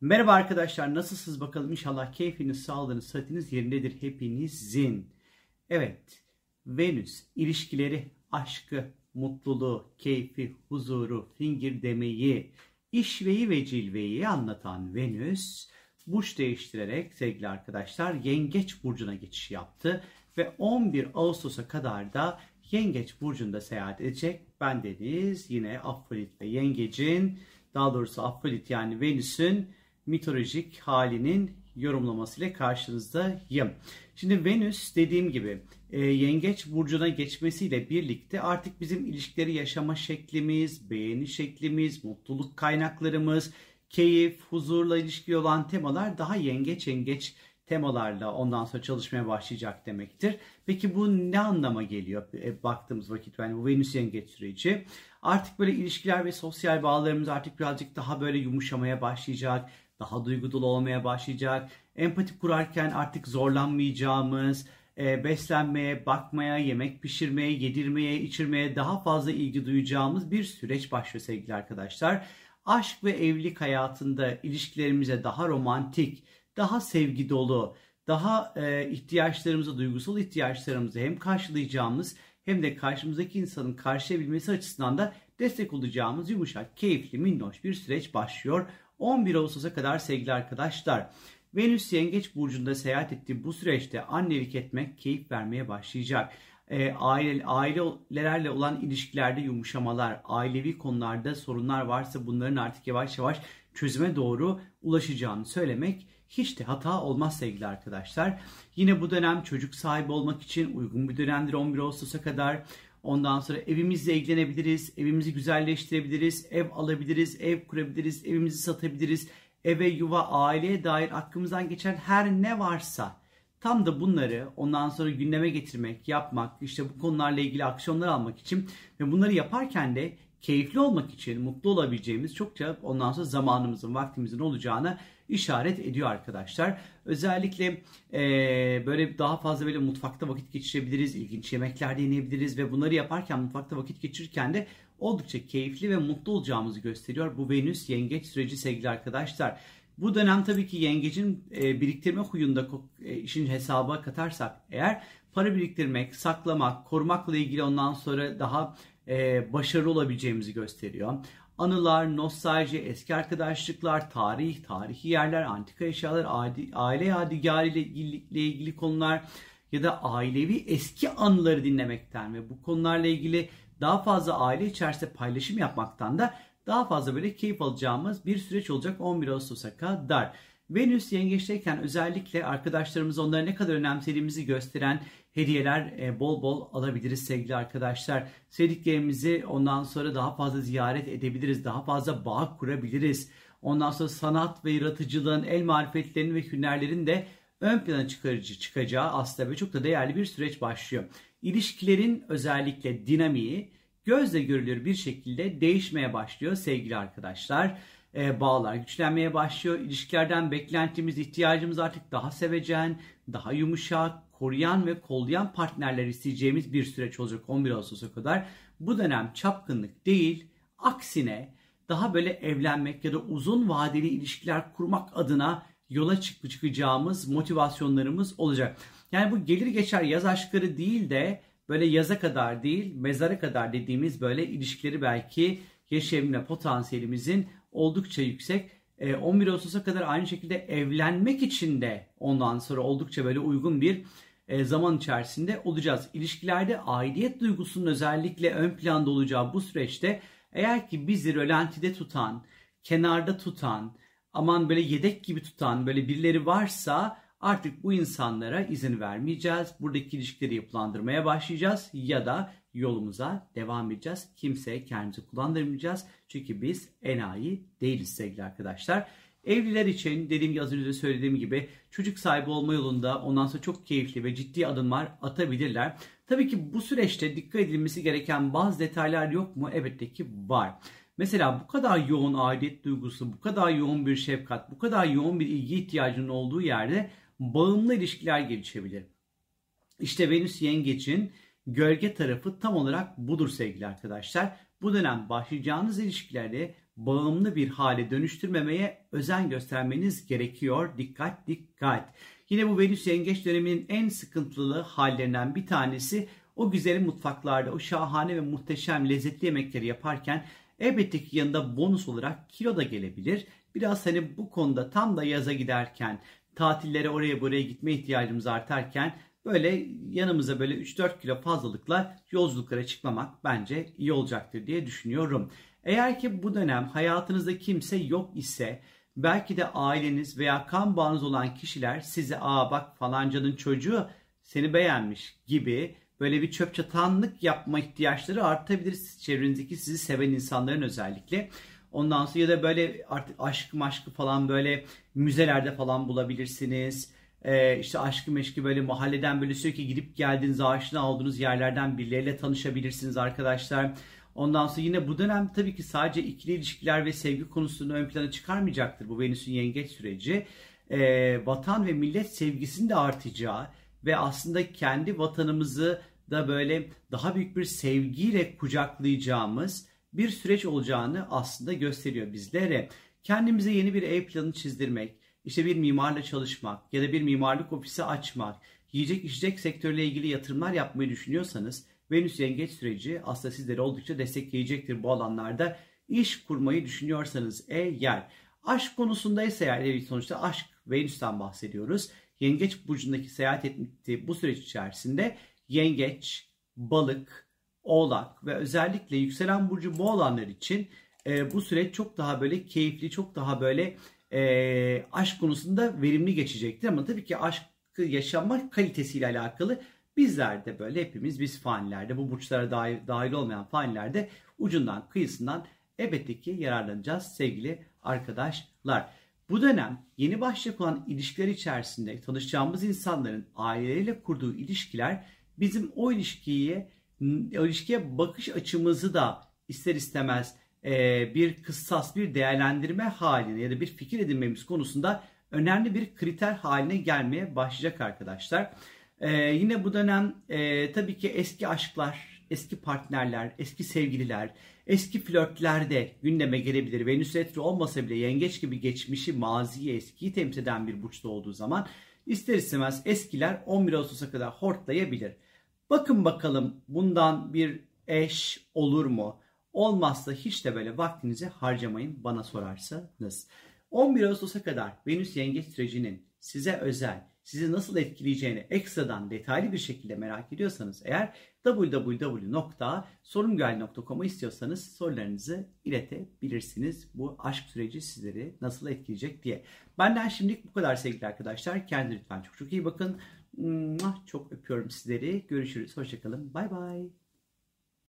Merhaba arkadaşlar nasılsınız bakalım inşallah keyfiniz, sağlığınız, sıhhatiniz yerindedir hepinizin. Evet Venüs ilişkileri, aşkı, mutluluğu, keyfi, huzuru, fingir demeyi, işveyi ve cilveyi anlatan Venüs burç değiştirerek sevgili arkadaşlar Yengeç burcuna geçiş yaptı ve 11 Ağustos'a kadar da Yengeç burcunda seyahat edecek. Ben Deniz yine Afrodit ve Yengecin daha doğrusu Afrodit yani Venüs'ün mitolojik halinin yorumlamasıyla karşınızdayım. Şimdi Venüs dediğim gibi e, Yengeç burcuna geçmesiyle birlikte artık bizim ilişkileri yaşama şeklimiz, beğeni şeklimiz, mutluluk kaynaklarımız, keyif, huzurla ilişkili olan temalar daha yengeç yengeç temalarla ondan sonra çalışmaya başlayacak demektir. Peki bu ne anlama geliyor e, baktığımız vakit yani bu Venüs yengeç süreci? Artık böyle ilişkiler ve sosyal bağlarımız artık birazcık daha böyle yumuşamaya başlayacak daha duygulu olmaya başlayacak. Empati kurarken artık zorlanmayacağımız, e, beslenmeye, bakmaya, yemek pişirmeye, yedirmeye, içirmeye daha fazla ilgi duyacağımız bir süreç başlıyor sevgili arkadaşlar. Aşk ve evlilik hayatında ilişkilerimize daha romantik, daha sevgi dolu, daha e, ihtiyaçlarımızı, duygusal ihtiyaçlarımızı hem karşılayacağımız hem de karşımızdaki insanın karşılayabilmesi açısından da destek olacağımız yumuşak, keyifli, minnoş bir süreç başlıyor. 11 Ağustos'a kadar sevgili arkadaşlar. Venüs Yengeç Burcu'nda seyahat ettiği bu süreçte annelik etmek keyif vermeye başlayacak. E, aile, ailelerle olan ilişkilerde yumuşamalar, ailevi konularda sorunlar varsa bunların artık yavaş yavaş çözüme doğru ulaşacağını söylemek hiç de hata olmaz sevgili arkadaşlar. Yine bu dönem çocuk sahibi olmak için uygun bir dönemdir 11 Ağustos'a kadar. Ondan sonra evimizle ilgilenebiliriz, evimizi güzelleştirebiliriz, ev alabiliriz, ev kurabiliriz, evimizi satabiliriz. Eve, yuva, aileye dair aklımızdan geçen her ne varsa tam da bunları ondan sonra gündeme getirmek, yapmak, işte bu konularla ilgili aksiyonlar almak için ve bunları yaparken de keyifli olmak için mutlu olabileceğimiz çokça ondan sonra zamanımızın, vaktimizin olacağını işaret ediyor arkadaşlar. Özellikle e, böyle daha fazla böyle mutfakta vakit geçirebiliriz, ilginç yemekler deneyebiliriz ve bunları yaparken mutfakta vakit geçirirken de oldukça keyifli ve mutlu olacağımızı gösteriyor bu Venüs yengeç süreci sevgili arkadaşlar. Bu dönem tabii ki yengecin e, biriktirme huyunda e, işin hesaba katarsak eğer para biriktirmek, saklamak, korumakla ilgili ondan sonra daha e, başarılı olabileceğimizi gösteriyor. Anılar, nostalji, eski arkadaşlıklar, tarih, tarihi yerler, antika eşyalar, adi, aile yadigarı ile ilgili, ilgili konular ya da ailevi eski anıları dinlemekten ve bu konularla ilgili daha fazla aile içerisinde paylaşım yapmaktan da daha fazla böyle keyif alacağımız bir süreç olacak 11 Ağustos'a kadar. Venüs yengeçteyken özellikle arkadaşlarımız onları ne kadar önemsediğimizi gösteren hediyeler e, bol bol alabiliriz sevgili arkadaşlar. Sevdiklerimizi ondan sonra daha fazla ziyaret edebiliriz. Daha fazla bağ kurabiliriz. Ondan sonra sanat ve yaratıcılığın, el marifetlerinin ve hünerlerin de ön plana çıkarıcı çıkacağı aslında ve çok da değerli bir süreç başlıyor. İlişkilerin özellikle dinamiği gözle görülür bir şekilde değişmeye başlıyor sevgili arkadaşlar. Ee, bağlar güçlenmeye başlıyor. İlişkilerden beklentimiz, ihtiyacımız artık daha sevecen, daha yumuşak, koruyan ve kollayan partnerler isteyeceğimiz bir süreç olacak 11 Ağustos'a kadar. Bu dönem çapkınlık değil, aksine daha böyle evlenmek ya da uzun vadeli ilişkiler kurmak adına yola çıkıp çıkacağımız motivasyonlarımız olacak. Yani bu gelir geçer yaz aşkları değil de böyle yaza kadar değil mezara kadar dediğimiz böyle ilişkileri belki yaşayabilme potansiyelimizin oldukça yüksek 11 ee, Ağustos'a kadar aynı şekilde evlenmek için de ondan sonra oldukça böyle uygun bir e, zaman içerisinde olacağız. İlişkilerde aidiyet duygusunun özellikle ön planda olacağı bu süreçte eğer ki bizi rölantide tutan, kenarda tutan, aman böyle yedek gibi tutan böyle birileri varsa artık bu insanlara izin vermeyeceğiz. Buradaki ilişkileri yapılandırmaya başlayacağız ya da yolumuza devam edeceğiz. Kimseye kendimizi kullandırmayacağız. Çünkü biz enayi değiliz sevgili arkadaşlar. Evliler için dediğim gibi az önce söylediğim gibi çocuk sahibi olma yolunda ondan sonra çok keyifli ve ciddi adımlar atabilirler. Tabii ki bu süreçte dikkat edilmesi gereken bazı detaylar yok mu? Elbette ki var. Mesela bu kadar yoğun aidiyet duygusu, bu kadar yoğun bir şefkat, bu kadar yoğun bir ilgi ihtiyacının olduğu yerde bağımlı ilişkiler gelişebilir. İşte Venüs Yengeç'in gölge tarafı tam olarak budur sevgili arkadaşlar. Bu dönem başlayacağınız ilişkilerde bağımlı bir hale dönüştürmemeye özen göstermeniz gerekiyor. Dikkat dikkat. Yine bu Venüs yengeç döneminin en sıkıntılı hallerinden bir tanesi o güzel mutfaklarda o şahane ve muhteşem lezzetli yemekleri yaparken elbette ki yanında bonus olarak kilo da gelebilir. Biraz hani bu konuda tam da yaza giderken tatillere oraya buraya gitme ihtiyacımız artarken böyle yanımıza böyle 3-4 kilo fazlalıkla yolculuklara çıkmamak bence iyi olacaktır diye düşünüyorum. Eğer ki bu dönem hayatınızda kimse yok ise belki de aileniz veya kan bağınız olan kişiler size aa bak falancanın çocuğu seni beğenmiş gibi böyle bir çöp çatanlık yapma ihtiyaçları artabilir çevrenizdeki sizi seven insanların özellikle. Ondan sonra ya da böyle artık aşk maşkı falan böyle müzelerde falan bulabilirsiniz. Ee, işte aşkı meşki böyle mahalleden böyle sürekli gidip geldiğiniz aşina olduğunuz yerlerden birileriyle tanışabilirsiniz arkadaşlar. Ondan sonra yine bu dönem tabii ki sadece ikili ilişkiler ve sevgi konusunu ön plana çıkarmayacaktır bu Venüs'ün yengeç süreci. Ee, vatan ve millet sevgisinin de artacağı ve aslında kendi vatanımızı da böyle daha büyük bir sevgiyle kucaklayacağımız bir süreç olacağını aslında gösteriyor bizlere. Kendimize yeni bir ev planı çizdirmek, işte bir mimarla çalışmak ya da bir mimarlık ofisi açmak, yiyecek içecek sektörüyle ilgili yatırımlar yapmayı düşünüyorsanız Venüs yengeç süreci aslında sizleri oldukça destekleyecektir bu alanlarda. İş kurmayı düşünüyorsanız eğer aşk konusunda ise eğer sonuçta aşk Venüs'ten bahsediyoruz. Yengeç burcundaki seyahat ettiği bu süreç içerisinde yengeç, balık, oğlak ve özellikle yükselen burcu boğalanlar için e, bu süreç çok daha böyle keyifli, çok daha böyle e, aşk konusunda verimli geçecektir. Ama tabii ki aşkı yaşama kalitesiyle alakalı bizler de böyle hepimiz biz fanilerde bu burçlara dahil, dahil olmayan fanilerde ucundan kıyısından elbette ki yararlanacağız sevgili arkadaşlar. Bu dönem yeni başlayacak olan ilişkiler içerisinde tanışacağımız insanların aileleriyle kurduğu ilişkiler bizim o ilişkiye ilişkiye bakış açımızı da ister istemez e, bir kıssas bir değerlendirme haline ya da bir fikir edinmemiz konusunda önemli bir kriter haline gelmeye başlayacak arkadaşlar. E, yine bu dönem e, tabii ki eski aşklar, eski partnerler, eski sevgililer, eski flörtler de gündeme gelebilir. Venüs retro olmasa bile yengeç gibi geçmişi, maziyi, eskiyi temsil eden bir burçta olduğu zaman ister istemez eskiler 11 Ağustos'a kadar hortlayabilir. Bakın bakalım bundan bir eş olur mu? Olmazsa hiç de böyle vaktinizi harcamayın bana sorarsanız. 11 Ağustos'a kadar Venüs yengeç sürecinin size özel, sizi nasıl etkileyeceğini ekstradan detaylı bir şekilde merak ediyorsanız eğer www.sorumgel.com'a istiyorsanız sorularınızı iletebilirsiniz. Bu aşk süreci sizleri nasıl etkileyecek diye. Benden şimdilik bu kadar sevgili arkadaşlar. Kendinize lütfen çok çok iyi bakın. Çok öpüyorum sizleri. Görüşürüz. Hoşçakalın. Bay bay.